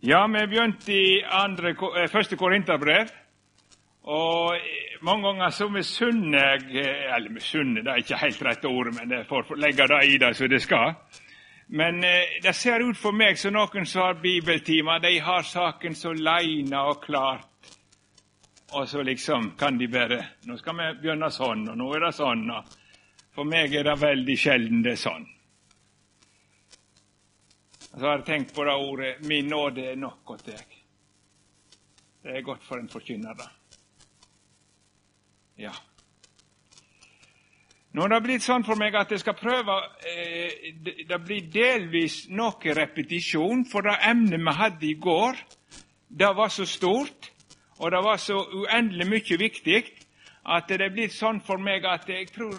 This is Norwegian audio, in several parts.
Ja, vi begynte i andre, eh, første Korinterbrev. Og mange ganger så misunner jeg eh, Eller misunner, det er ikke helt rett ord, men jeg får legge det i det som det skal. Men eh, det ser ut for meg som noen som har bibeltimer, de har saken så leina og klart. Og så liksom kan de bare Nå skal vi begynne sånn, og nå er det sånn. Og for meg er det veldig sjelden det er sånn. Så har jeg tenkt på det ordet 'min nåde er nok åt deg'. Det er godt for en forkynner, da. Ja. Nå har det blitt sånn for meg at jeg skal prøve eh, Det blir delvis noe repetisjon, for det emnet vi hadde i går, det var så stort, og det var så uendelig mye viktig, at det er blitt sånn for meg at jeg tror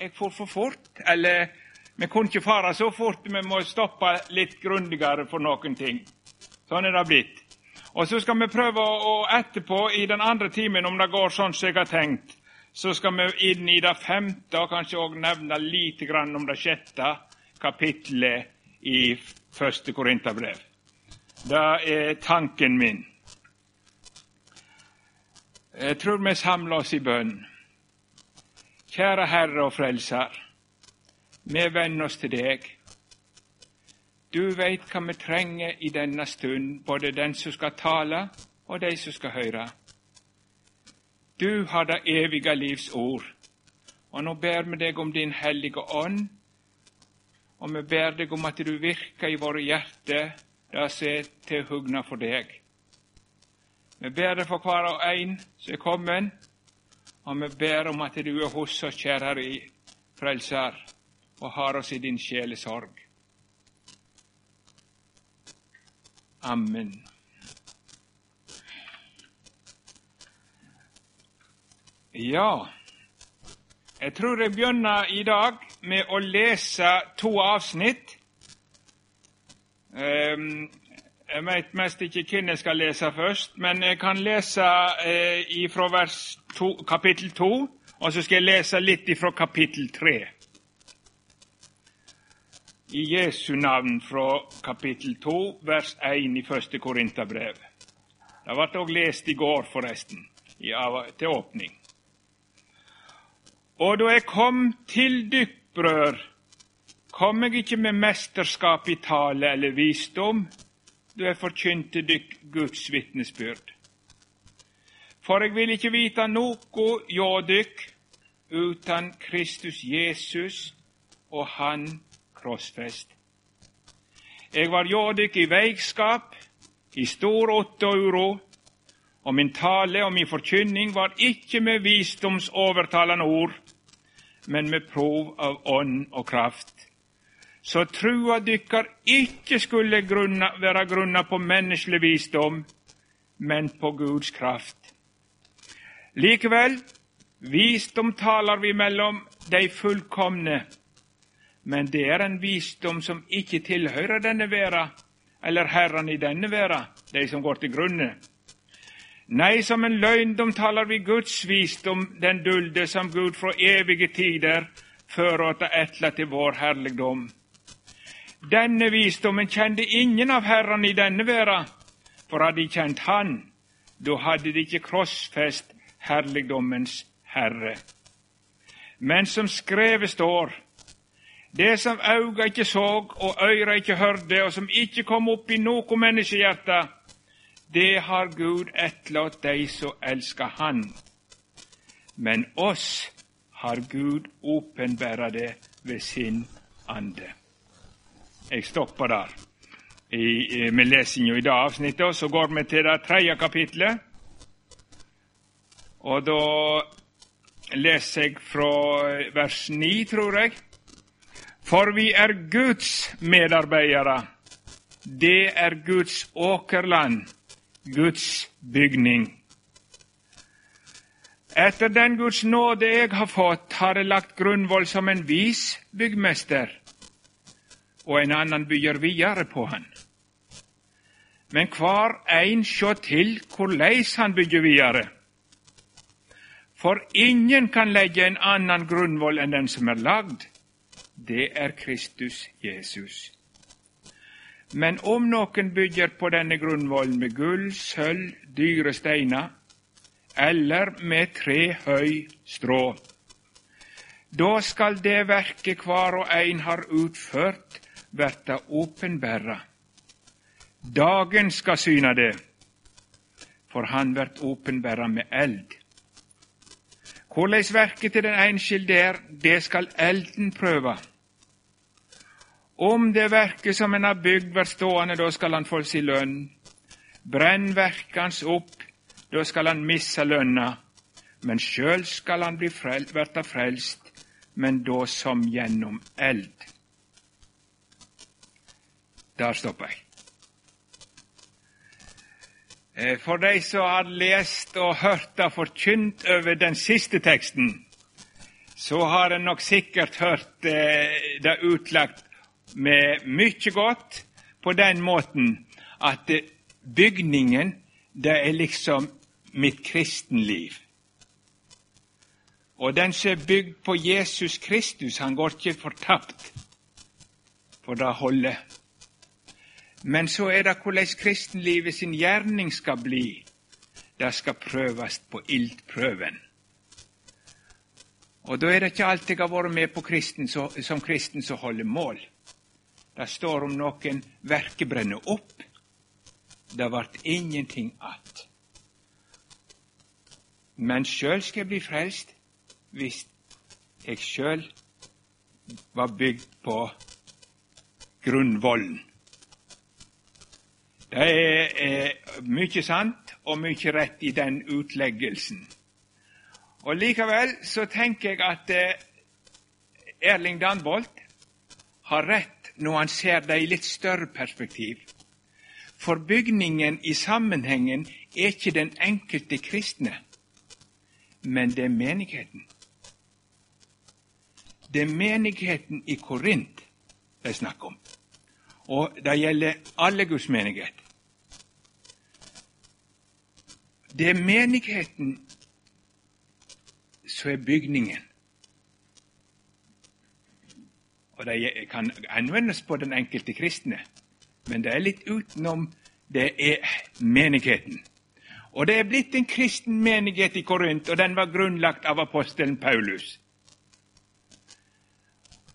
jeg får for fort, eller vi kunne ikke fare så fort, vi må stoppe litt grundigere for noen ting. Sånn er det blitt. Og så skal vi prøve å etterpå, i den andre timen, om det går sånn som jeg har tenkt, så skal vi inn i det femte, og kanskje òg nevne lite grann om det sjette kapitlet i første Korinterbrev. Det er tanken min. Jeg tror vi samler oss i bønn. Kjære Herre og Frelser. Vi venner oss til deg. Du veit hva vi trenger i denne stund, både den som skal tale, og de som skal høre. Du har det evige livs ord, og nå ber vi deg om Din hellige ånd, og vi ber deg om at du virker i våre hjerter, det som er til hugna for deg. Vi ber deg for hver og en som er kommet, og vi ber om at du er hos oss, kjære Frelser og har oss i din sjelesorg. Amen. Ja, jeg tror jeg begynner i dag med å lese to avsnitt. Ehm, jeg vet mest ikke hvem jeg skal lese først, men jeg kan lese eh, fra to, kapittel 2, og så skal jeg lese litt fra kapittel 3 i Jesu navn fra kapittel 2, vers 1 i første Korinterbrev. Det ble òg lest i går, forresten, til åpning. Og da jeg kom til dykk, brød, kom jeg ikke med mesterskap i tale eller visdom, da jeg forkynte dykk Guds vitnesbyrd. For jeg vil ikke vite noe hjå dykk uten Kristus Jesus og Han krossfest. Jeg var jådykk i veikskap, i stor åtte og min tale og min forkynning var ikke med visdomsovertalende ord, men med prov av ånd og kraft. Så trua dykkar ikke skulle grunna, være grunna på menneskelig visdom, men på Guds kraft. Likevel, visdom taler vi mellom de fullkomne, men det er en visdom som ikke tilhører denne verda, eller herrene i denne verda, de som går til grunne. Nei, som en løgndom taler vi Guds visdom, den dulde som Gud fra evige tider fører etla til vår herligdom. Denne visdommen kjente ingen av herrene i denne verda, for hadde de kjent Han, da hadde de ikke krossfest herligdommens Herre. Men som skrevet står, det som auga ikke så og øyra ikke hørte, og som ikke kom opp i noe menneskehjerte, det har Gud etterlatt de som elsker Han. Men oss har Gud åpenbæra det ved sin ande. Jeg stopper der I, med lesinga i det avsnittet, og så går vi til det tredje kapitlet. Og da leser jeg fra vers 9, tror jeg. For vi er Guds medarbeidere. Det er Guds åkerland, Guds bygning. Etter den Guds nåde jeg har fått, har jeg lagt grunnvoll som en vis byggmester, og en annen bygger videre på han. Men hver ein sjå til korleis han bygger videre. For ingen kan legge en annen grunnvoll enn den som er lagd, det er Kristus Jesus. Men om noen bygger på denne grunnvollen med gull, sølv, dyre steiner, eller med tre høy strå, da skal det verket hver og ein har utført, verta åpenbæra. Dagen skal syna det, for han vert åpenbæra med eld. Korleis verket til den enskilde er, det skal elden prøve. Om det verket som en har bygd, blir stående, da skal han få si lønn. Brenn verket hans opp, da skal han missa lønna. Men sjøl skal han bli frel verta frelst, men da som gjennom eld. Der stopper jeg. Eh, for de som har lest og hørt det forkynt over den siste teksten, så har en nok sikkert hørt eh, det utlagt med mye godt på den måten at bygningen, det er liksom mitt kristenliv. Og den som er bygd på Jesus Kristus, han går ikke fortapt, for det holder. Men så er det hvordan kristenlivet sin gjerning skal bli. Det skal prøves på ildprøven. Og da er det ikke alt jeg har vært med kristen, så, som kristen som holder mål. Det står om noen verket brenner opp. Det vart ingenting att. Men sjøl skal jeg bli frelst hvis jeg sjøl var bygd på grunnvollen. Det er, er mye sant og mye rett i den utleggelsen. Og Likevel så tenker jeg at eh, Erling Danbolt har rett når han ser det i litt større perspektiv. For bygningen i sammenhengen er ikke den enkelte kristne, men det er menigheten. Det er menigheten i Korint det er snakk om. Og det gjelder alle Guds menighet. Det er menigheten som er bygningen. og det kan anvendes på den enkelte kristne. Men det er litt utenom det er menigheten. Og det er blitt en kristen menighet i Korint, og den var grunnlagt av apostelen Paulus.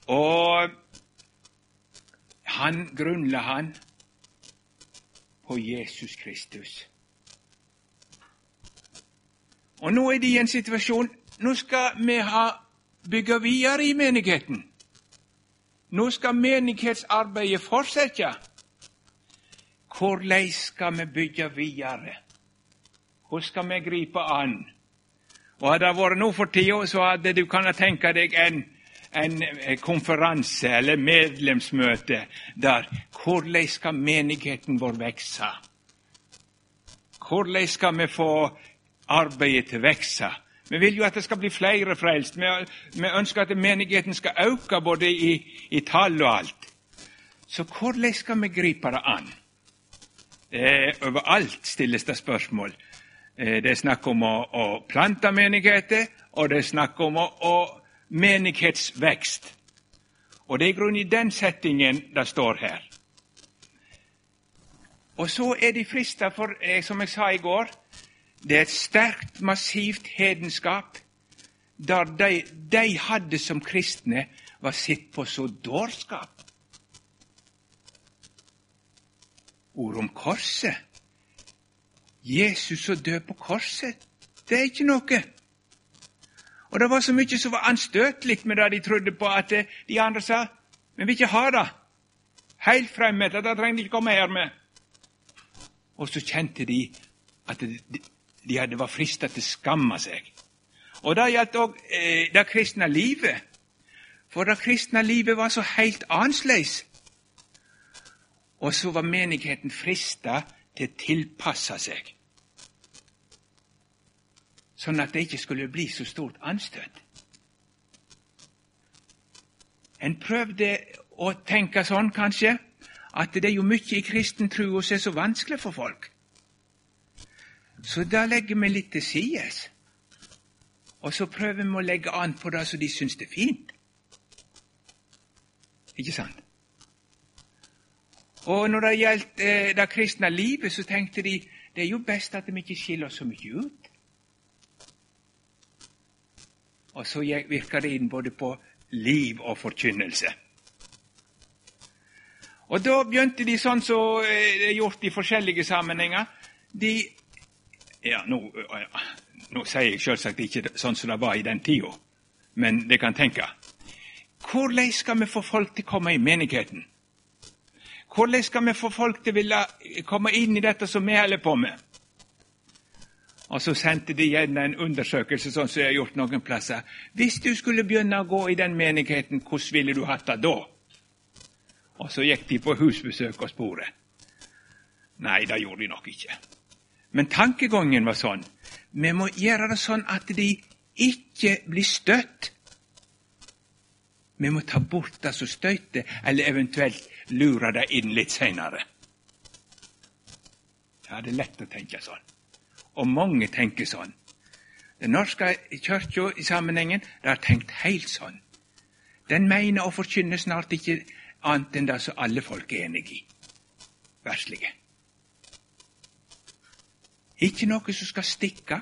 Og han grunnla han på Jesus Kristus. Og nå er de i en situasjon Nå skal vi ha bygge videre i menigheten. Nå skal menighetsarbeidet fortsette. Hvordan skal vi bygge videre? Hvordan skal vi gripe an? Og Hadde det vært nå for tida, så hadde du kunnet tenke deg en, en konferanse eller medlemsmøte der Hvordan skal menigheten vår vokse? Hvordan skal vi få arbeidet til å vokse? Vi vil jo at det skal bli flere frelst. Vi ønsker at menigheten skal øke både i, i tall og alt. Så hvordan skal vi gripe det an? Eh, overalt stilles det spørsmål. Eh, det er snakk om å, å, plante menigheter, og det er snakk om å, å menighetsvekst. Og det er i grunnen i den settingen det står her. Og så er de frista for, eh, som jeg sa i går, det er et sterkt, massivt hedenskap der de, de hadde som kristne, var sitt på så dårskap. Ord om korset. Jesus som død på korset, det er ikke noe. Og det var så mye som var anstøtelig med det de trodde på, at de andre sa vi vil ikke ha det. Helt fremmed. Det trenger de ikke komme her med. Og så kjente de at de hadde var frista til å skamme seg. Og Det gjaldt òg eh, det kristne livet. For det kristne livet var så helt annerledes. Og så var menigheten frista til å tilpasse seg, sånn at det ikke skulle bli så stort anstøt. En prøvde å tenke sånn, kanskje, at det er jo mye i kristen tro som er så vanskelig for folk. Så da legger vi litt til sides. Og så prøver vi å legge an på det som de syns er fint. Ikke sant? Og når det gjaldt eh, det kristne livet, så tenkte de det er jo best at vi ikke skiller oss så mye ut. Og så virker det inn både på liv og forkynnelse. Og da begynte de sånn som så eh, det er gjort i forskjellige sammenhenger. De Ja, nå, nå sier jeg selvsagt ikke sånn som det var i den tida, men det kan tenke. Hvordan skal vi få folk til å komme i menigheten? Hvordan skal vi få folk til å ville komme inn i dette som vi holder på med? Og så sendte de gjerne en undersøkelse, sånn som jeg har gjort noen plasser. Hvis du skulle begynne å gå i den menigheten, hvordan ville du hatt det da? Og så gikk de på husbesøk og sporet. Nei, det gjorde de nok ikke. Men tankegangen var sånn. Vi må gjøre det sånn at de ikke blir støtt. Vi må ta bort det som støyter, eller eventuelt lure det inn litt seinere. Ja, det er lett å tenke sånn. Og mange tenker sånn. Den norske kirka i sammenhengen det har tenkt helt sånn. Den mener å forkynne snart ikke annet enn det som alle folk er enig i. Verslige. Ikke noe som skal stikke.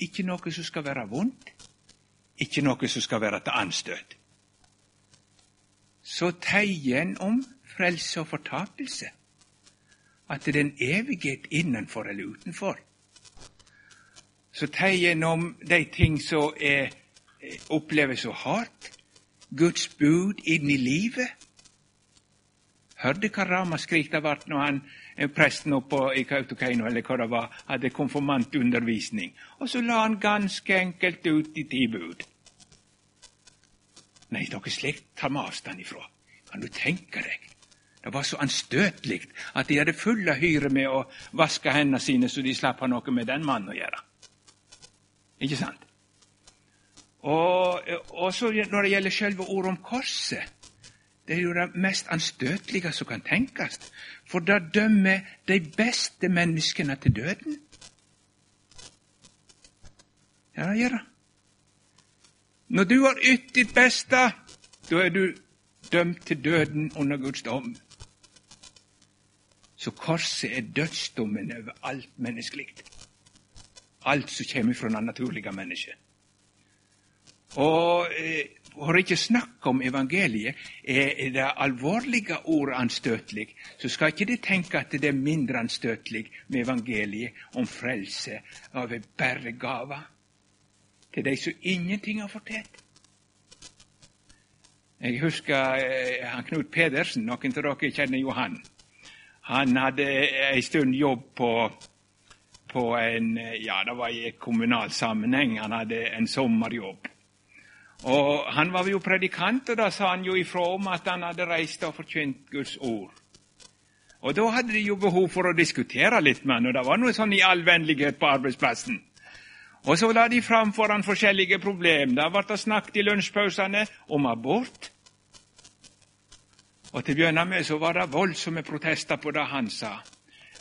Ikke noe som skal være vondt. Ikke noe som skal være til anstøt. Så teier en om frelse og fortapelse at det er en evighet innenfor eller utenfor. Så ta gjennom om de ting som er, oppleves så hardt. Guds bud inn i livet. Hørte hva ramaskrik det ble når han, eh, presten oppe i Kautokeino eller hva det var, hadde konfirmantundervisning. Og så la han ganske enkelt ut i ti bud. Nei, noe slikt tar vi avstand ifra. Kan du tenke deg? Det var så anstøtelig at de hadde full av hyre med å vaske hendene sine, så de slapp ha noe med den mannen å gjøre. Ikke sant? Og, og så når det gjelder selve ordet om korset Det er jo det mest anstøtelige som kan tenkes. For det dømmer de beste menneskene til døden. Ja, det gjør det. Når du har ytt ditt beste, da er du dømt til døden under Guds dom. Så korset er dødsdommen over alt menneskelig. Alt som kommer fra det naturlige mennesket. Og for eh, ikke snakke om evangeliet, er det alvorlige ordet anstøtelig, så skal ikke de tenke at det er mindre anstøtelig med evangeliet om frelse av en bare til de som ingenting har fortjent. Jeg husker eh, han Knut Pedersen, noen av dere kjenner jo han. Han hadde en stund jobb på, på en Ja, det var i kommunal sammenheng. Han hadde en sommerjobb. Og Han var jo predikant, og da sa han jo ifra om at han hadde reist og forkynt Guds ord. Og Da hadde de jo behov for å diskutere litt med han, og det var noe sånn i all vennlighet på arbeidsplassen. Og så la de fram foran forskjellige problemer. Da ble det snakket i lunsjpausene om abort. Og Til å begynne med så var det voldsomme protester på det han sa.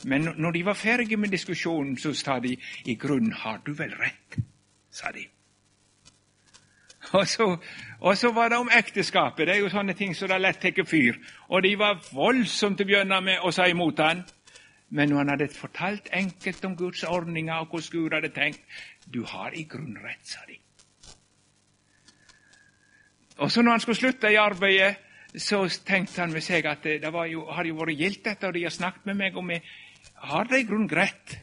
Men når de var ferdige med diskusjonen, så sa de i grunnen har du vel rett, sa de. Og så, og så var det om ekteskapet. Det er jo sånne ting som det lett tar fyr. Og de var voldsomt til å begynne med å si imot han. Men når han hadde fortalt enkelt om Guds ordninger og hvordan Gud hadde tenkt Du har i grunnen rett, sa de. Og så når han skulle slutte i arbeidet, så tenkte han med seg at det jo, har jo vært gildt, dette, og de har snakket med meg, og vi har det i grunnen greit.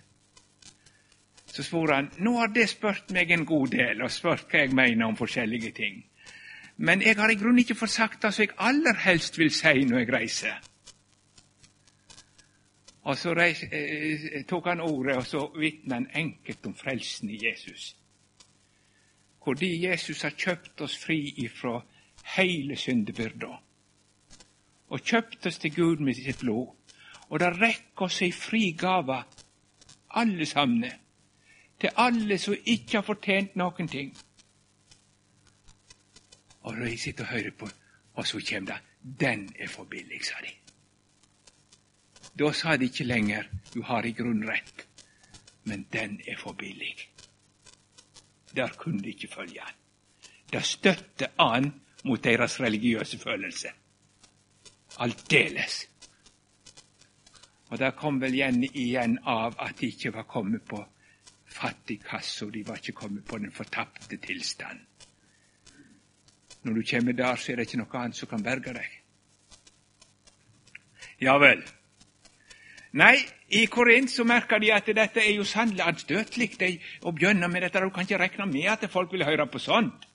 Så svor han nå har det spurt meg en god del, og spurt hva jeg mener om forskjellige ting. Men jeg har i grunnen ikke fått sagt det som jeg aller helst vil si når jeg reiser. Og så reis, eh, tok han ordet, og så vitna han enkelt om frelsen i Jesus. Fordi Jesus har kjøpt oss fri ifra hele syndebyrda og kjøpt oss til Gud med sitt blod. Og det rekker oss ei fri gave, alle sammen, til alle som ikke har fortjent noen ting. Og de sitter og hører på, og så kommer det 'Den er for billig', sa de. Da sa de ikke lenger 'Du har i grunnen rett', men 'den er for billig'. Der kunne de ikke følge han. Det støtte an mot deres religiøse følelse. Aldeles. Og det kom vel igjen, av at de ikke var kommet på fattigkassa, de var ikke kommet på den fortapte tilstand. Når du kommer der, så er det ikke noe annet som kan berge deg. Ja vel. Nei, i Korint så merker de at dette er jo sannelig anstøtelig å begynne med dette. Du kan ikke regne med at folk vil høre på sånt.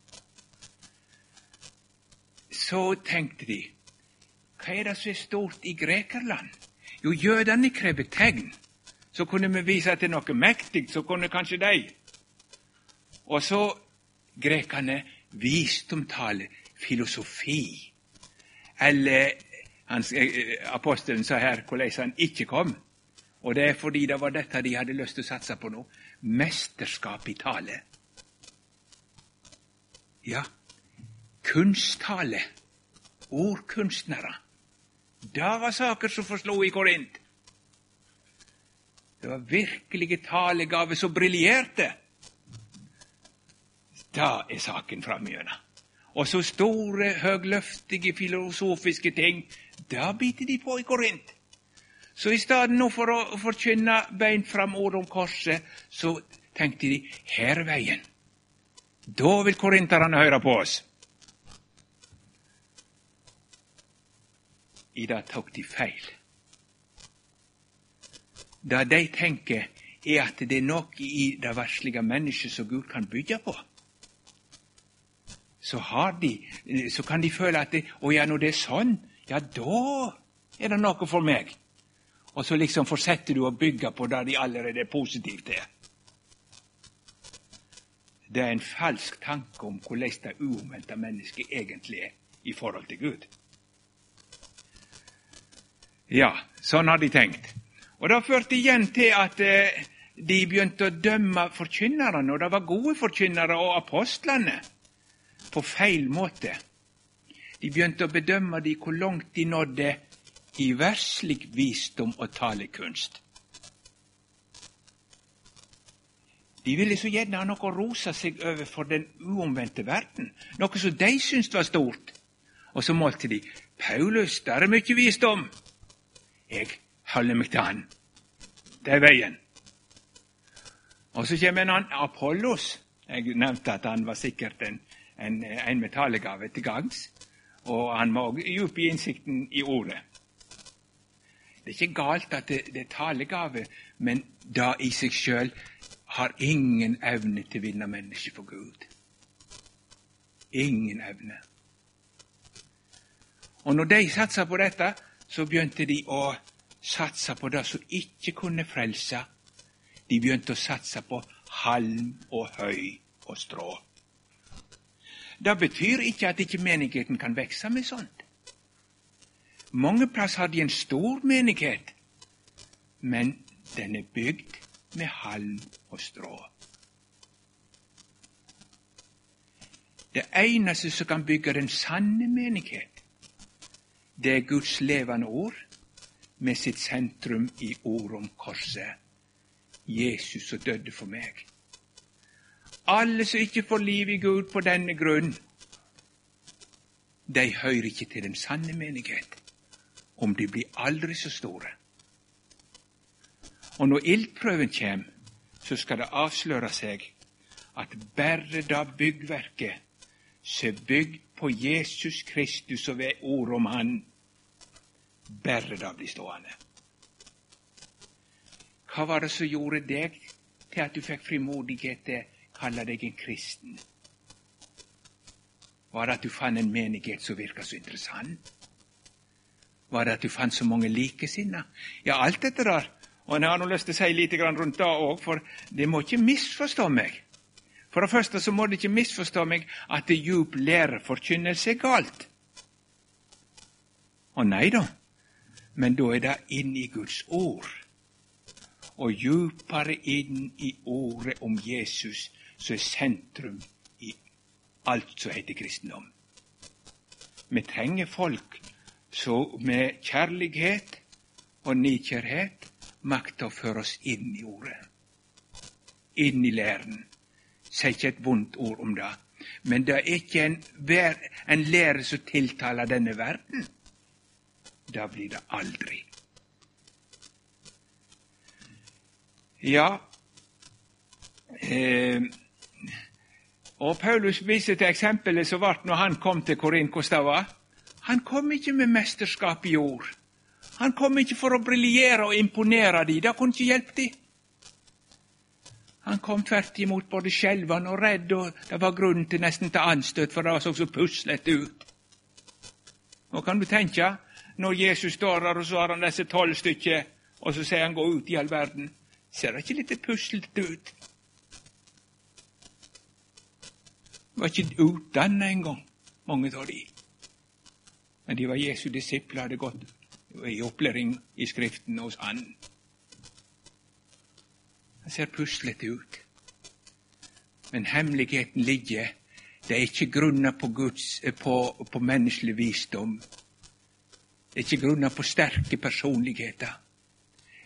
Så tenkte de, hva er det som er stort i Grekerland? Jo, jødene krever tegn. Så kunne vi vise til noe mektig, så kunne kanskje de. Og så grekerne visdomtale, filosofi. Eller hans, eh, eh, apostelen sa her hvordan han ikke kom. Og det er fordi det var dette de hadde lyst til å satse på nå. Mesterskap i tale. Ja, kunsttale. Ordkunstnere. Det var saker som forslo i Korint. Det var virkelige talegaver som briljerte. Det er saken framigjennom. Og så store, høgløftige filosofiske ting, det biter de på i Korint. Så i stedet for å forkynne beint fram ord om korset, så tenkte de her er veien. Da vil korinterne høre på oss. I det tok de feil. Det de tenker, er at det er noe i det verslige mennesket som Gud kan bygge på. Så, de, så kan de føle at det, å ja, når det er sånn, ja, da er det noe for meg. Og så liksom fortsetter du å bygge på det de allerede er positive til. Det er en falsk tanke om hvordan det uomvendte mennesket egentlig er i forhold til Gud. Ja, sånn har de tenkt. Og Det førte igjen til at eh, de begynte å dømme forkynnerne, og det var gode forkynnere og apostlene, på feil måte. De begynte å bedømme de hvor langt de nådde i verslig visdom og talekunst. De ville så gjerne ha noe å rose seg over for den uomvendte verden, noe som de syntes var stort. Og så målte de Paulus, der er mye visdom. Jeg holder meg til han. Det er veien. Og så kommer en annen Apollos. Jeg nevnte at han var sikkert en, en, en metallgave til gangs. Og han var òg djup i innsikten i ordet. Det er ikke galt at det, det er talegave, men det i seg sjøl har ingen evne til å vinne mennesket for Gud. Ingen evne. Og når de satser på dette, så begynte de å satse på det som ikke kunne frelse. De begynte å satse på halm og høy og strå. Det betyr ikke at ikke menigheten kan vokse med sånt. Mange plasser har de en stor menighet, men den er bygd med halm og strå. Det eneste som kan bygge den sanne menighet, det er Guds levende ord med sitt sentrum i ord om korset. Jesus som døde for meg. Alle som ikke får liv i Gud på denne grunn, de hører ikke til den sanne menighet, om de blir aldri så store. Og når ildprøven kommer, så skal det avsløre seg at bare da byggverket som er bygd på Jesus Kristus og ved ord om Han, bare det blir stående. Hva var det som gjorde deg til at du fikk frimodighet til å kalle deg en kristen? Var det at du fant en menighet som virka så interessant? Var det at du fant så mange likesinna? Ja, alt dette der. Og jeg har nå lyst til å si litt rundt det òg, for det må ikke misforstå meg. For det første så må det ikke misforstå meg at det djup læreforkynnelse er galt. Å nei da, men da er det inn i Guds ord. Og djupere inn i ordet om Jesus, som er sentrum i alt som heter kristendom. Vi trenger folk som med kjærlighet og nikjærhet makter å føre oss inn i ordet. Inn i læren. Sier ikke et vondt ord om det. Men det er ikke en, en lære som tiltaler denne verden. Da blir det aldri. Ja eh, Og Paulus viser til eksempelet som ble når han kom til Korint. Hvordan det. Han kom ikke med mesterskap i ord. Han kom ikke for å briljere og imponere de. Det kunne ikke hjelpe de. Han kom tvert imot både skjelvende og redd, og det var grunnen til nesten til anstøt, for det så så puslete ut. Nå kan du tenke, når Jesus står der, og så har han disse tolv stykker, og så sier han 'gå ut i all verden', ser det ikke litt puslete ut? var ikke utdanna engang, mange av de. Men de var Jesu disipler, hadde gått i opplæring i Skriften hos Han. Det ser puslete ut. Men hemmeligheten ligger Det er ikke grunna på, på, på menneskelig visdom. Det er ikke grunna på sterke personligheter,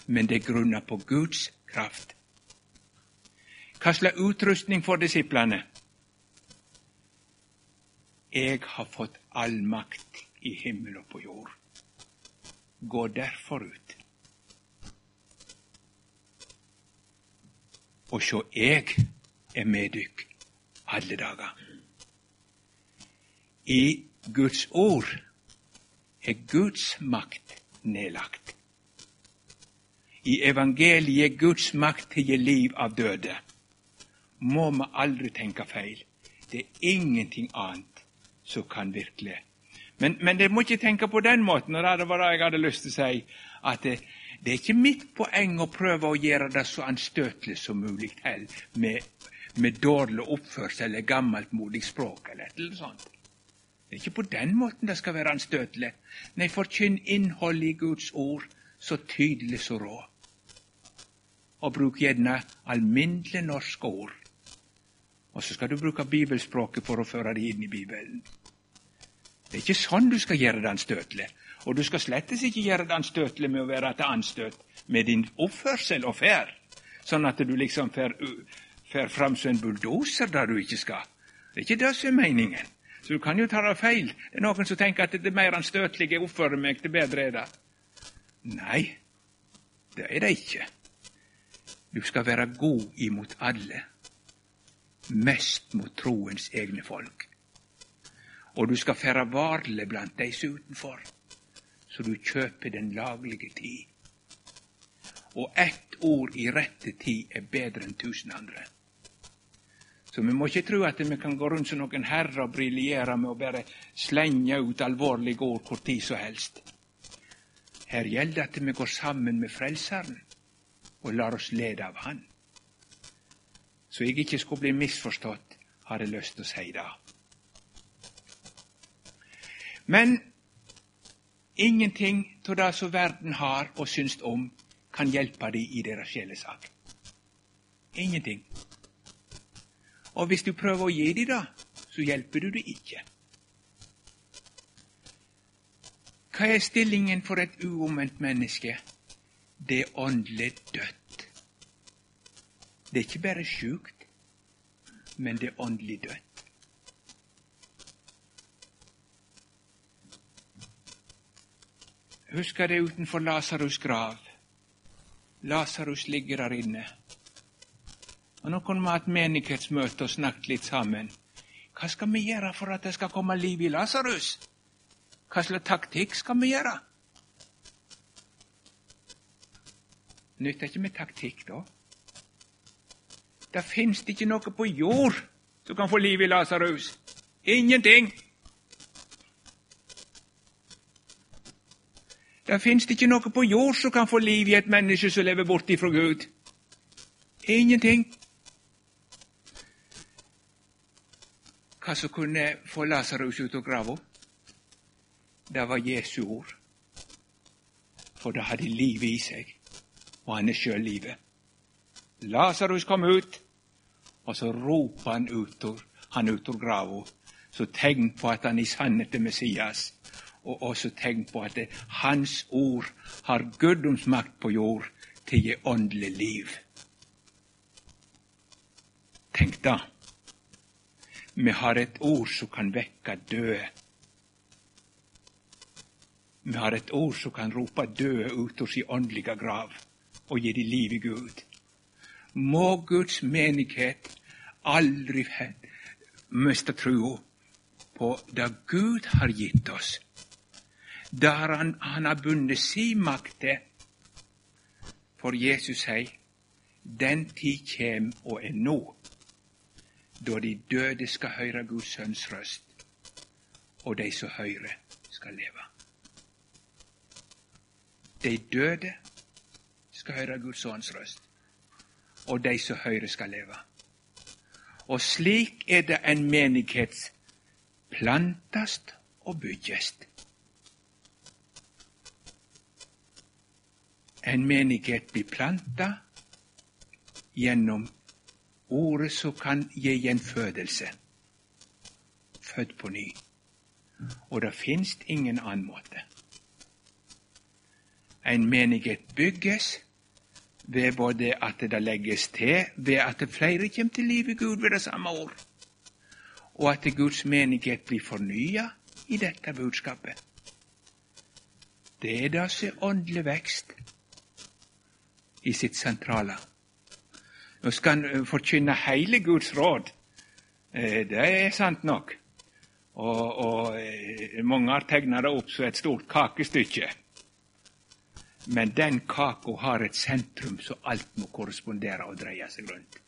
men det er grunna på Guds kraft. Hva slags utrustning får disiplene? Jeg har fått all makt i himmel og på jord. Gå derfor ut. Og sjå, jeg er med dykk alle dager. I Guds ord er Guds makt nedlagt. I evangeliet er Guds makt til å gi liv av døde. Må vi aldri tenke feil. Det er ingenting annet som kan virkelig. Men, men dere må ikke tenke på den måten, og det var det jeg hadde lyst til å si, at det, det er ikke mitt poeng å prøve å gjøre det så anstøtelig som mulig med, med dårlig oppførsel eller gammeltmodig språk eller eller sånt. Det er ikke på den måten det skal være anstøtelig. Nei, forkynn innholdet i Guds ord så tydelig som råd. Og bruk gjerne alminnelige norske ord og så skal du bruke bibelspråket for å føre det inn i Bibelen. Det er ikke sånn du skal gjøre det anstøtelig. Og du skal slettes ikke gjøre det anstøtelig med å være til anstøt med din oppførsel og ferd, sånn at du liksom fer, fer fram som en bulldoser der du ikke skal. Det er ikke det som er meningen. Så du kan jo ta det feil. Det er noen som tenker at det er mer anstøtelig jeg oppfører meg, det bedre er det. Nei, det er det ikke. Du skal være god imot alle mest mot troens egne folk. Og du skal fære varlig blant de som utenfor, så du kjøper den laglige tid. Og ett ord i rette tid er bedre enn tusen andre. Så vi må ikke tro at vi kan gå rundt som noen herrer og briljere med å bare slenge ut alvorlige ord hvor tid som helst. Her gjelder det at vi går sammen med Frelseren og lar oss lede av Han. Så jeg ikke skulle bli misforstått, har jeg lyst til å si det. Men ingenting av det som verden har og syns om, kan hjelpe dem i deres sjelesak. Ingenting. Og hvis du prøver å gi dem det, så hjelper du det ikke. Hva er stillingen for et uomvendt menneske? Det er åndelig dødt. Det er ikke bare sjukt, men det er åndelig dødt. Husker det utenfor Lasarus' grav. Lasarus ligger der inne. Og Nå kunne vi hatt menighetsmøte og snakket litt sammen. Hva skal vi gjøre for at det skal komme liv i Lasarus? Hva slags taktikk skal vi gjøre? Nytter ikke med taktikk, da. Det fins ikke noe på jord som kan få liv i Lasarus. Ingenting. Det fins ikke noe på jord som kan få liv i et menneske som lever borte ifra Gud. Ingenting. Hva som kunne få Lasarus ut av grava? Det var Jesu ord. For det hadde livet i seg, og han er sjøl livet. Lasarus kom ut, og så roper han ut han ut av grava. Så tegn på at han i sannhet er Messias, og også tegn på at det, hans ord har guddomsmakt på jord til å gi åndelig liv. Tenk da. Vi har et ord som kan vekke døde. Vi har et ord som kan rope døde ut av sin åndelige grav og gi dem liv i Gud. Må Guds menighet aldri miste trua på det Gud har gitt oss, der han, han har bundet si makt til. For Jesus sier, den tid kjem og er nå, da de døde skal høre Guds sønns røst, og de som hører, skal leve. De døde skal høre Guds sønns røst, og de som hører, skal leve. Og slik er det en menighet plantast og byggest. En menighet blir planta gjennom ordet som kan gi gjenfødelse. Født på ny. Og det finst ingen annen måte. En menighet bygges ved både at det legges til, ved at flere kommer til liv i Gud ved det samme år, og at Guds menighet blir fornya i dette budskapet. Det er det som er åndelig vekst i sitt sentrale. Nå skal han forkynne hele Guds råd. Eh, det er sant nok. Og, og eh, mange har tegna det opp som et stort kakestykke. Men den kaka har et sentrum som alt må korrespondere og dreie seg rundt.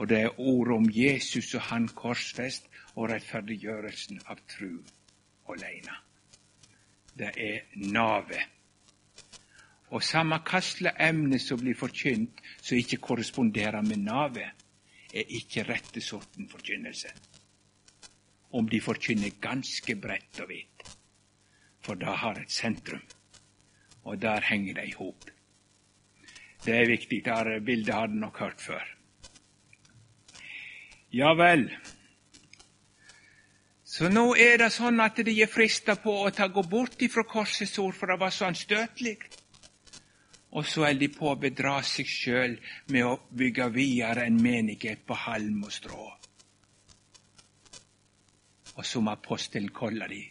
Og det er ordet om Jesus og han korsfest og rettferdiggjørelsen av tru aleine. Det er navet. Og samme hva emne som blir forkynt som ikke korresponderer med navet, er ikke rette sorten forkynnelse. Om de forkynner ganske bredt og vidt. For det har et sentrum og der henger det i hop. Det er viktig. Det bildet har du nok hørt før. Ja vel. Så nå er det sånn at de er frista på å ta gå bort ifra korsets ord, for det var så anstøtelig. Og så er de på å bedra seg sjøl med å bygge videre en menighet på halm og strå. Og som apostelen kaller de,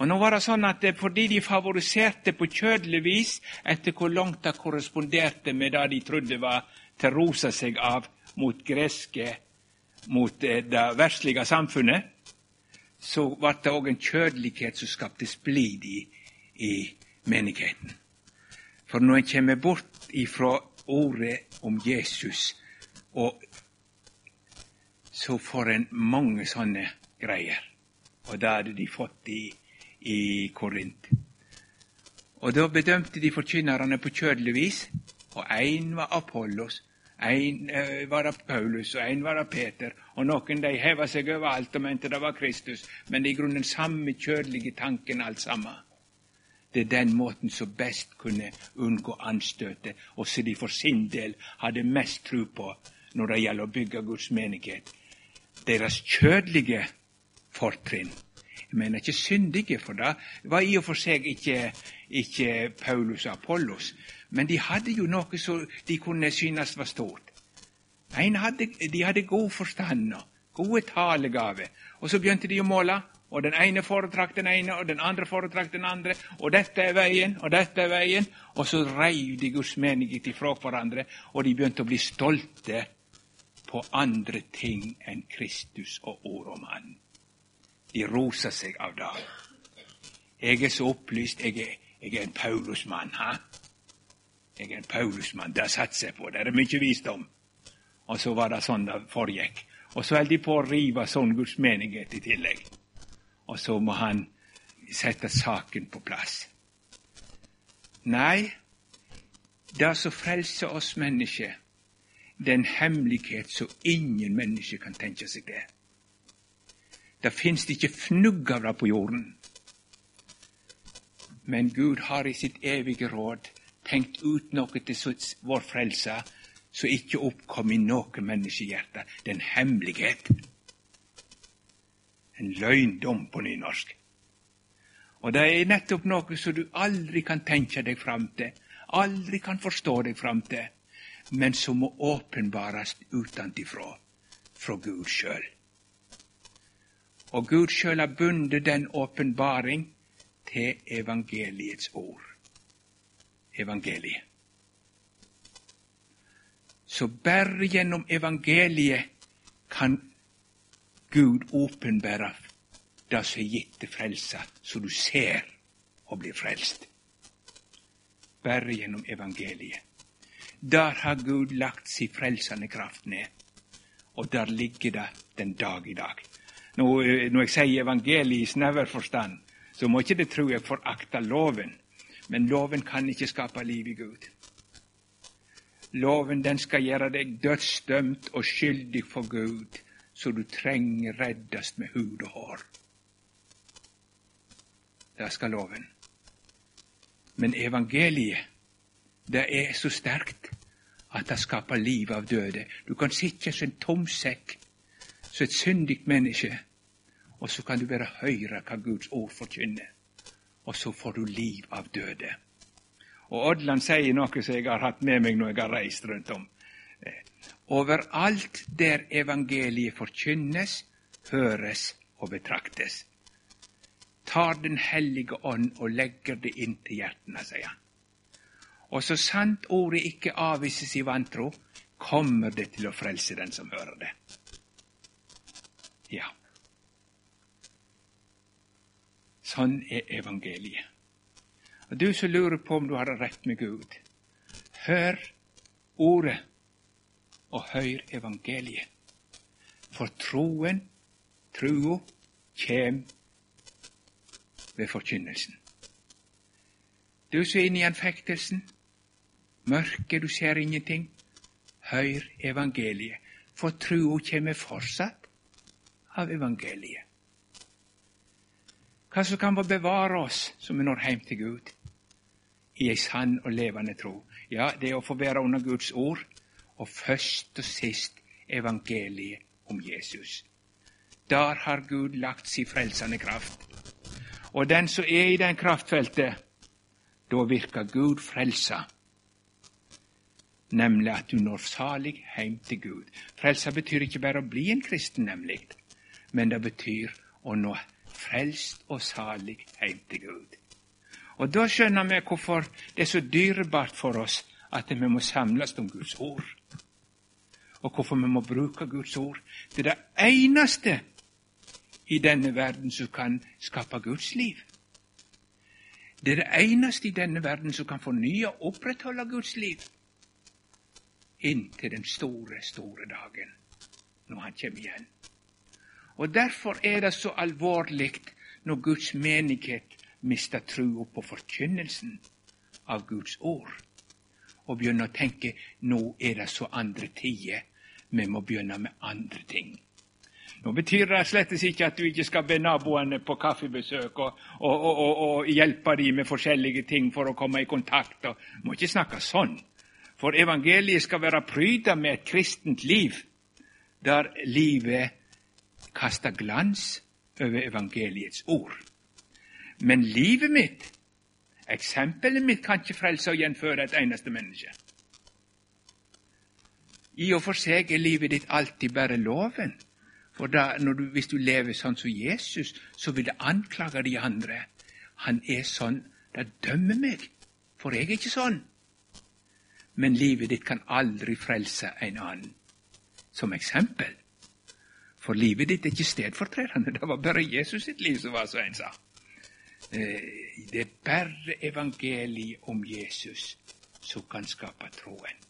og nå var det sånn at Fordi de favoriserte på kjødelig vis etter hvor langt det korresponderte med det de trodde var til å rosa seg av mot greske, mot eh, det verslige samfunnet, så ble det òg en kjødelighet som skapte splid i, i menigheten. For når en kommer bort ifra ordet om Jesus, og så får en mange sånne greier. Og det hadde de fått i i Korint. Og Da bedømte de forkynnerne på kjødelig vis, og én var Apollos, én eh, var Paulus, og én var Peter, og noen de heva seg over alt og mente det var Kristus, men det er i grunnen samme kjødelige tanken alt sammen. Det er den måten som best kunne unngå anstøtet, og som de for sin del hadde mest tro på når det gjelder å bygge Guds menighet. Deres kjødelige fortrinn jeg mener ikke syndige, for det var i og for seg ikke, ikke Paulus og Apollos. Men de hadde jo noe som de kunne synes var stort. Hadde, de hadde god forstand og gode talegaver. Og så begynte de å måle. Og den ene foretrakk den ene, og den andre foretrakk den andre. Og dette er veien, og dette er veien. Og så reiv de Guds menighet ifra hverandre, og de begynte å bli stolte på andre ting enn Kristus og ordet om Han. De rosa seg av det. Jeg er så opplyst. Jeg er, jeg er en Paulusmann. Ha? Jeg er en Paulusmann. Det satser jeg på. Det er mye visdom. Og så var det sånn det foregikk. Og så holdt de på å rive sånn Guds menighet i tillegg. Og så må han sette saken på plass. Nei, det som frelser oss mennesker, det er en hemmelighet som ingen mennesker kan tenke seg det. Det fins ikke fnugg av det på jorden. Men Gud har i sitt evige råd tenkt ut noe til vår frelse som ikke oppkom i noe menneskehjerte. Det er en hemmelighet. En løgndom på nynorsk. Og det er nettopp noe som du aldri kan tenke deg fram til, aldri kan forstå deg fram til, men som må åpenbares utenfra, fra Gud sjøl. Og Gud sjøl har bundet den åpenbaring til evangeliets ord. Evangeliet. Så bare gjennom evangeliet kan Gud åpenbærer det som er gitt til frelsa, så du ser og blir frelst. Bare gjennom evangeliet. Der har Gud lagt si frelsende kraft ned, og der ligger det den dag i dag. Når, eh, når jeg sier evangeliet i snever forstand, så må ikke det tro jeg forakter loven, men loven kan ikke skape liv i Gud. Loven den skal gjøre deg dødsdømt og skyldig for Gud, så du trenger reddast med hud og hår. Der skal loven. Men evangeliet, det er så sterkt at det skaper liv av døde. Du kan sitte som en tom sekk, som et syndig menneske, og så kan du bare høre hva Guds ord forkynner. Og så får du liv av døde. Og Odland sier noe som jeg har hatt med meg når jeg har reist rundt om. Overalt der evangeliet forkynnes, høres og betraktes, tar Den hellige ånd og legger det inn til hjertene, sier han. Og så sant ordet ikke avvises i vantro, kommer det til å frelse den som hører det. Ja. Sånn er evangeliet. Og Du som lurer på om du har rett med Gud, hør ordet og hør evangeliet. For troen, trua, kjem ved forkynnelsen. Du som er inne i anfektelsen, mørket, du ser ingenting, hør evangeliet. For trua kjem fortsatt av evangeliet. Hva som kan bevare oss som vi når heim til Gud? i ei sann og levende tro. Ja, det er å få være under Guds ord, og først og sist evangeliet om Jesus. Der har Gud lagt sin frelsende kraft. Og den som er i den kraftfeltet, da virker Gud frelsa. Nemlig at du når salig heim til Gud. Frelsa betyr ikke bare å bli en kristen, nemlig, men det betyr å nå frelst og salig heim til Gud. Og Da skjønner vi hvorfor det er så dyrebart for oss at vi må samles om Guds ord. Og hvorfor vi må bruke Guds ord. Det er det eneste i denne verden som kan skape Guds liv. Det er det eneste i denne verden som kan fornye og opprettholde Guds liv. Inntil den store, store dagen, når Han kommer igjen. Og Derfor er det så alvorlig når Guds menighet mister trua på forkynnelsen av Guds ord, og begynne å tenke nå er det så andre tider, vi må begynne med andre ting. Nå betyr det slett ikke at du ikke skal be naboene på kaffebesøk og, og, og, og hjelpe dem med forskjellige ting for å komme i kontakt. Du må ikke snakke sånn. For evangeliet skal være pryda med et kristent liv, der livet kaster glans over evangeliets ord. Men livet mitt, eksempelet mitt, kan ikke frelse og gjenføre et eneste menneske. I og for seg er livet ditt alltid bare loven. For da, du, Hvis du lever sånn som Jesus, så vil det anklage de andre. Han er sånn. Det dømmer meg, for jeg er ikke sånn. Men livet ditt kan aldri frelse en annen. Som eksempel. For livet ditt er ikke stedfortredende. Det var bare Jesus sitt liv som var så en sa. Eh, det er bare evangeliet om Jesus som kan skape troen.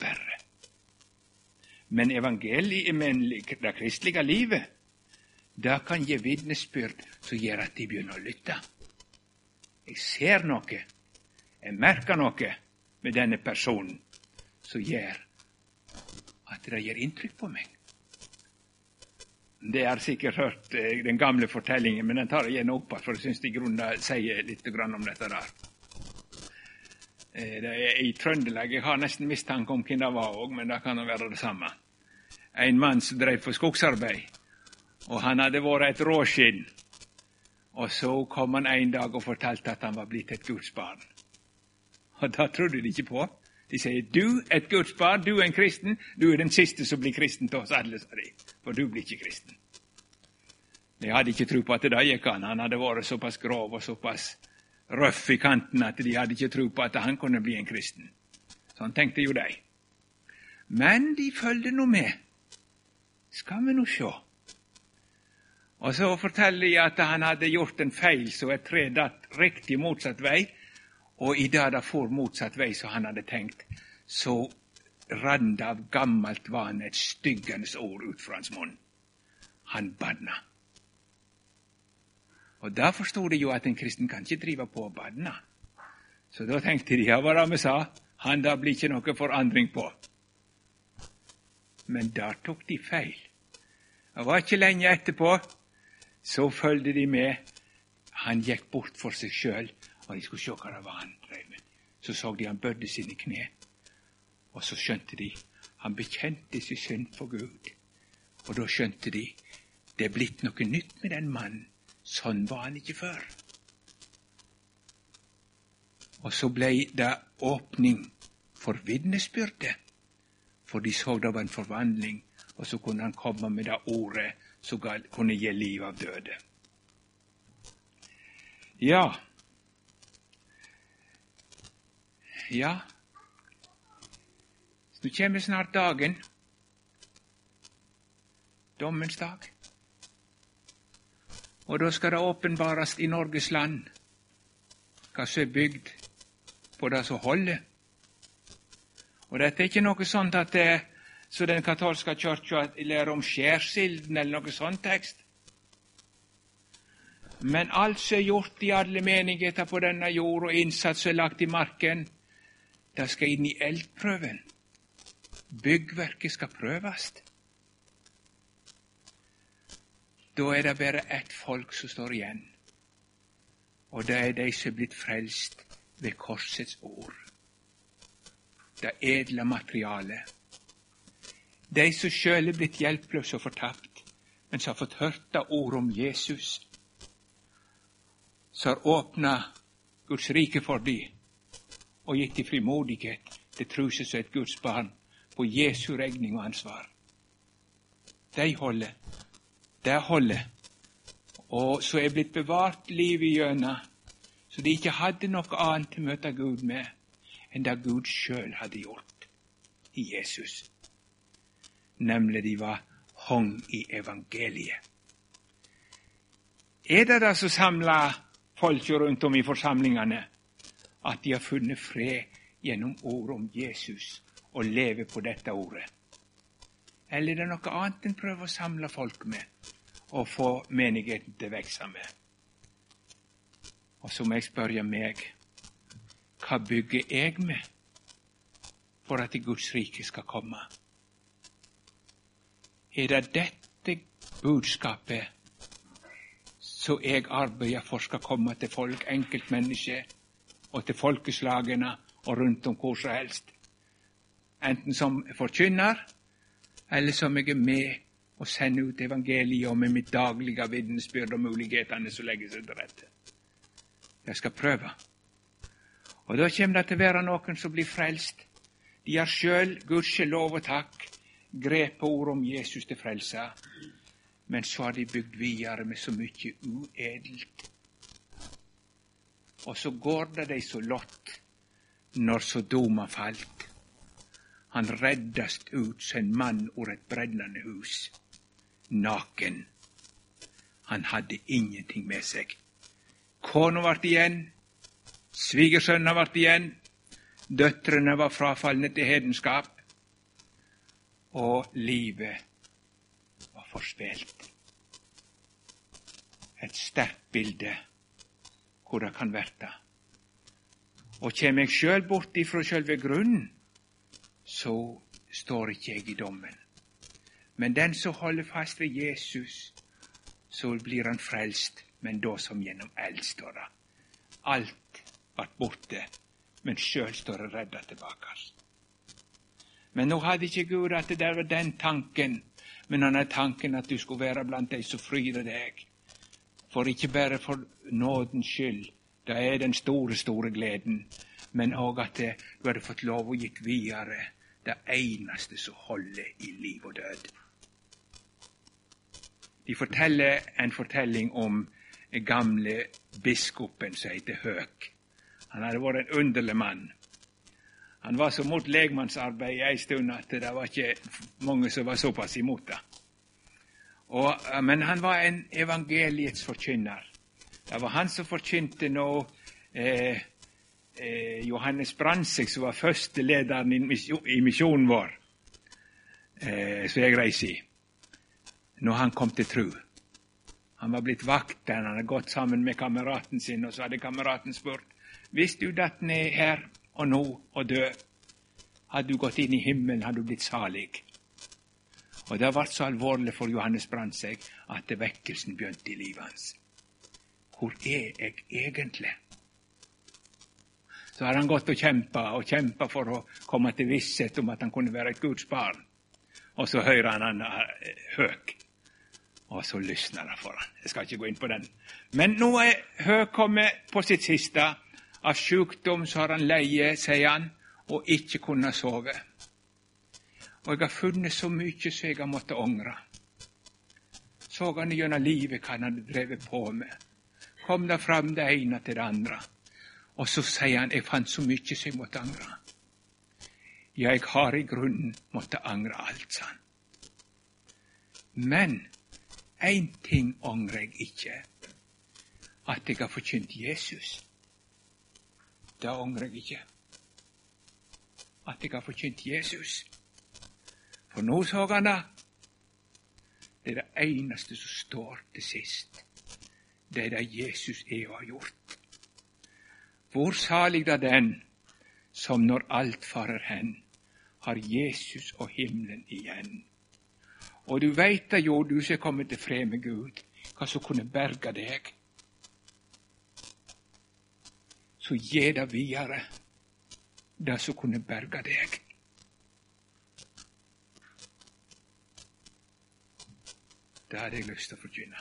Bare. Men evangeliet, men det kristelige livet, det kan gi vitnesbyrd som gjør at de begynner å lytte. Jeg ser noe, jeg merker noe med denne personen som gjør at det gjør inntrykk på meg. Det har sikkert hørt eh, den gamle fortellingen, men den tar jeg igjen opp for jeg syns i grunnen sier litt om dette der. Eh, det er I Trøndelag jeg har nesten mistanke om hvem det var òg, men det kan jo være det samme. En mann som drev på skogsarbeid, og han hadde vært et råskinn. Og så kom han en dag og fortalte at han var blitt et gudsbarn. Og det trodde de ikke på. De sier du, et Guds barn, du er en kristen, du er den siste som blir kristen til oss alle, sa de, for du blir ikke kristen. De hadde ikke tro på at det gikk an. Han hadde vært såpass grov og såpass røff i kanten at de hadde ikke tro på at han kunne bli en kristen. Sånn tenkte jo de. Men de følgde nå med. Skal vi nå sjå. Og så forteller de at han hadde gjort en feil, så et tre datt riktig motsatt vei. Og i det får motsatt vei som han hadde tenkt, så rann det av gammelt vane et styggende ord ut fra hans munn. Han banna. Og da forsto de jo at en kristen kan ikke drive på og banne. Så da tenkte de ja, hva det vi sa, han da blir ikke noe forandring på. Men der tok de feil. Det var ikke lenge etterpå, så følgde de med. Han gikk bort for seg sjøl, og de skulle se hva det var han drev med. Så så de han bødde sine kne, og så skjønte de han bekjente sin synd for Gud. Og da skjønte de det er blitt noe nytt med den mannen. Sånn var han ikke før. Og så ble det åpning for vitnesbyrdet, for de så det var en forvandling, og så kunne han komme med det ordet som kunne gi liv av døde. Ja Ja, nå kommer snart dagen, dommens dag. Og da skal det åpenbarast i Norges land hva som er bygd på det som holder. Og dette er ikke noe sånt at det er så den katolske kirka lærer om skjærsilden eller noe sånt tekst. Men alt som er gjort i alle menigheter på denne jord, og innsats som er lagt i marken, det skal inn i eldprøven. Byggverket skal prøves. Da er det bare ett folk som står igjen, og det er de som er blitt frelst ved korsets ord. Det edle materialet. De som sjøl er blitt hjelpeløse og fortapt, men som har fått hørt det ord om Jesus, som har åpna Guds rike for dem og gitt dem frimodighet til seg som et Guds barn på Jesu regning og ansvar. De holder det holder. Og så er blitt bevart livet igjennom, så de ikke hadde noe annet til å møte Gud med enn det Gud sjøl hadde gjort i Jesus. Nemlig de var hong i evangeliet. Er det det som samler folket rundt om i forsamlingene? At de har funnet fred gjennom ordet om Jesus og lever på dette ordet? Eller er det noe annet en prøver å samle folk med og få menigheten til å vokse med? Og så må jeg spørre meg hva bygger jeg med for at Guds rike skal komme? Er det dette budskapet som jeg arbeider for skal komme til folk, enkeltmennesker, og til folkeslagene og rundt om hvor som helst? Enten som forkynner eller som jeg er med og sender ut evangeliet og med mitt daglige vitnesbyrd og mulighetene som legger seg til rette. Jeg skal prøve. Og da kommer det til å være noen som blir frelst. De har sjøl, gudskjelov og takk, grepet ordet om Jesus til frelse. Men så har de bygd videre med så mye uedelt. Og så går det dei så lott når Sodoma falt han reddast ut som en mann ur et brennende hus, naken. Han hadde ingenting med seg. Kona vart igjen, svigersønna vart igjen, døtrene var frafalne til hedenskap, og livet var forspilt. Et sterkt bilde hvor det kan verta. Og kjem eg sjøl bort ifrå sjølve grunnen, så står ikkje eg i dommen. Men den som holder fast ved Jesus, så blir han frelst, men da som gjennom eld, står det. Alt vart borte, men sjøl står det redda tilbake. Men nå hadde ikke Gud at det der var den tanken, men han hadde tanken at du skulle være blant de som fryder deg. For ikke bare for nådens skyld, det er den store, store gleden, men òg at du hadde fått lov å gitt videre det eneste som holder i liv og død. De forteller en fortelling om den gamle biskopen som heter Høk. Han hadde vært en underlig mann. Han var så mot legmannsarbeid ei stund at det var ikke mange som var såpass imot det. Og, men han var en evangeliets forkynner. Det var han som forkynte nå eh, eh, Johannes Brandtzæg, som var førstelederen i misjonen vår, eh, som jeg reiser i, når han kom til tru. Han var blitt vakter, han hadde gått sammen med kameraten sin, og så hadde kameraten spurt hvis du datt ned her og nå og død, hadde du gått inn i himmelen, hadde du blitt salig. Og Det ble så alvorlig for Johannes Brandtzæg at vekkelsen begynte i livet hans. Hvor er jeg egentlig? Så har han gått og kjempa og kjempa for å komme til visshet om at han kunne være et Guds barn. Og så hører han han eh, høk, og så lysner det for han. Jeg skal ikke gå inn på den. Men nå er Høg kommet på sitt siste. Av sykdom så har han leie, sier han, og ikke kunnet sove. Og jeg har funnet så mye som jeg har måttet angre. Så han gjennom livet hva han drevet på med. Kom det fram det ene til det andre. Og så sier han jeg fant så mye som jeg måtte angre. Ja, jeg har i grunnen måttet angre alt, sa han. Men én ting angrer jeg ikke. At jeg har forkynt Jesus. Det angrer jeg ikke. At jeg har forkynt Jesus. For nå så han det. Det er det eneste som står til sist. Det er det Jesus er og har gjort. Hvor salig da den som når alt farer hen, har Jesus og himmelen igjen. Og du veit da jo, du som er kommet til fred med Gud, hva som kunne berga deg. Så gi det videre, det som kunne berga deg. Det hadde jeg lyst til å forkynne.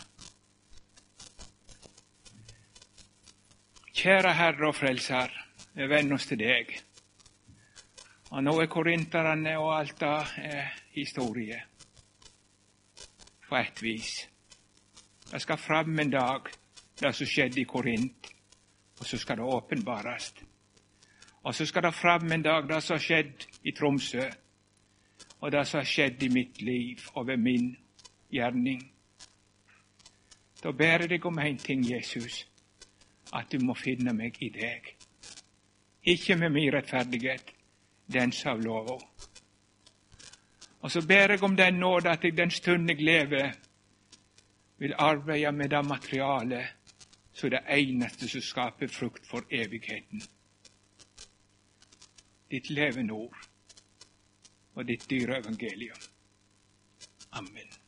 Kjære Herre og Frelser, jeg venner oss til deg. Og nå er korinterne og alt det er historie. På ett vis. Det skal fram en dag, det som skjedde i Korint, og så skal det åpenbares. Og så skal det fram en dag, det som har skjedd i Tromsø, og det som har skjedd i mitt liv og ved min gjerning. Da ber jeg deg om én ting, Jesus, at du må finne meg i deg. Ikke med min rettferdighet, den av lova. Og så ber jeg om den nåde at jeg den stund jeg lever, vil arbeide med det materialet som det eneste som skaper frukt for evigheten. Ditt levende ord og ditt dyre evangelium. Amen.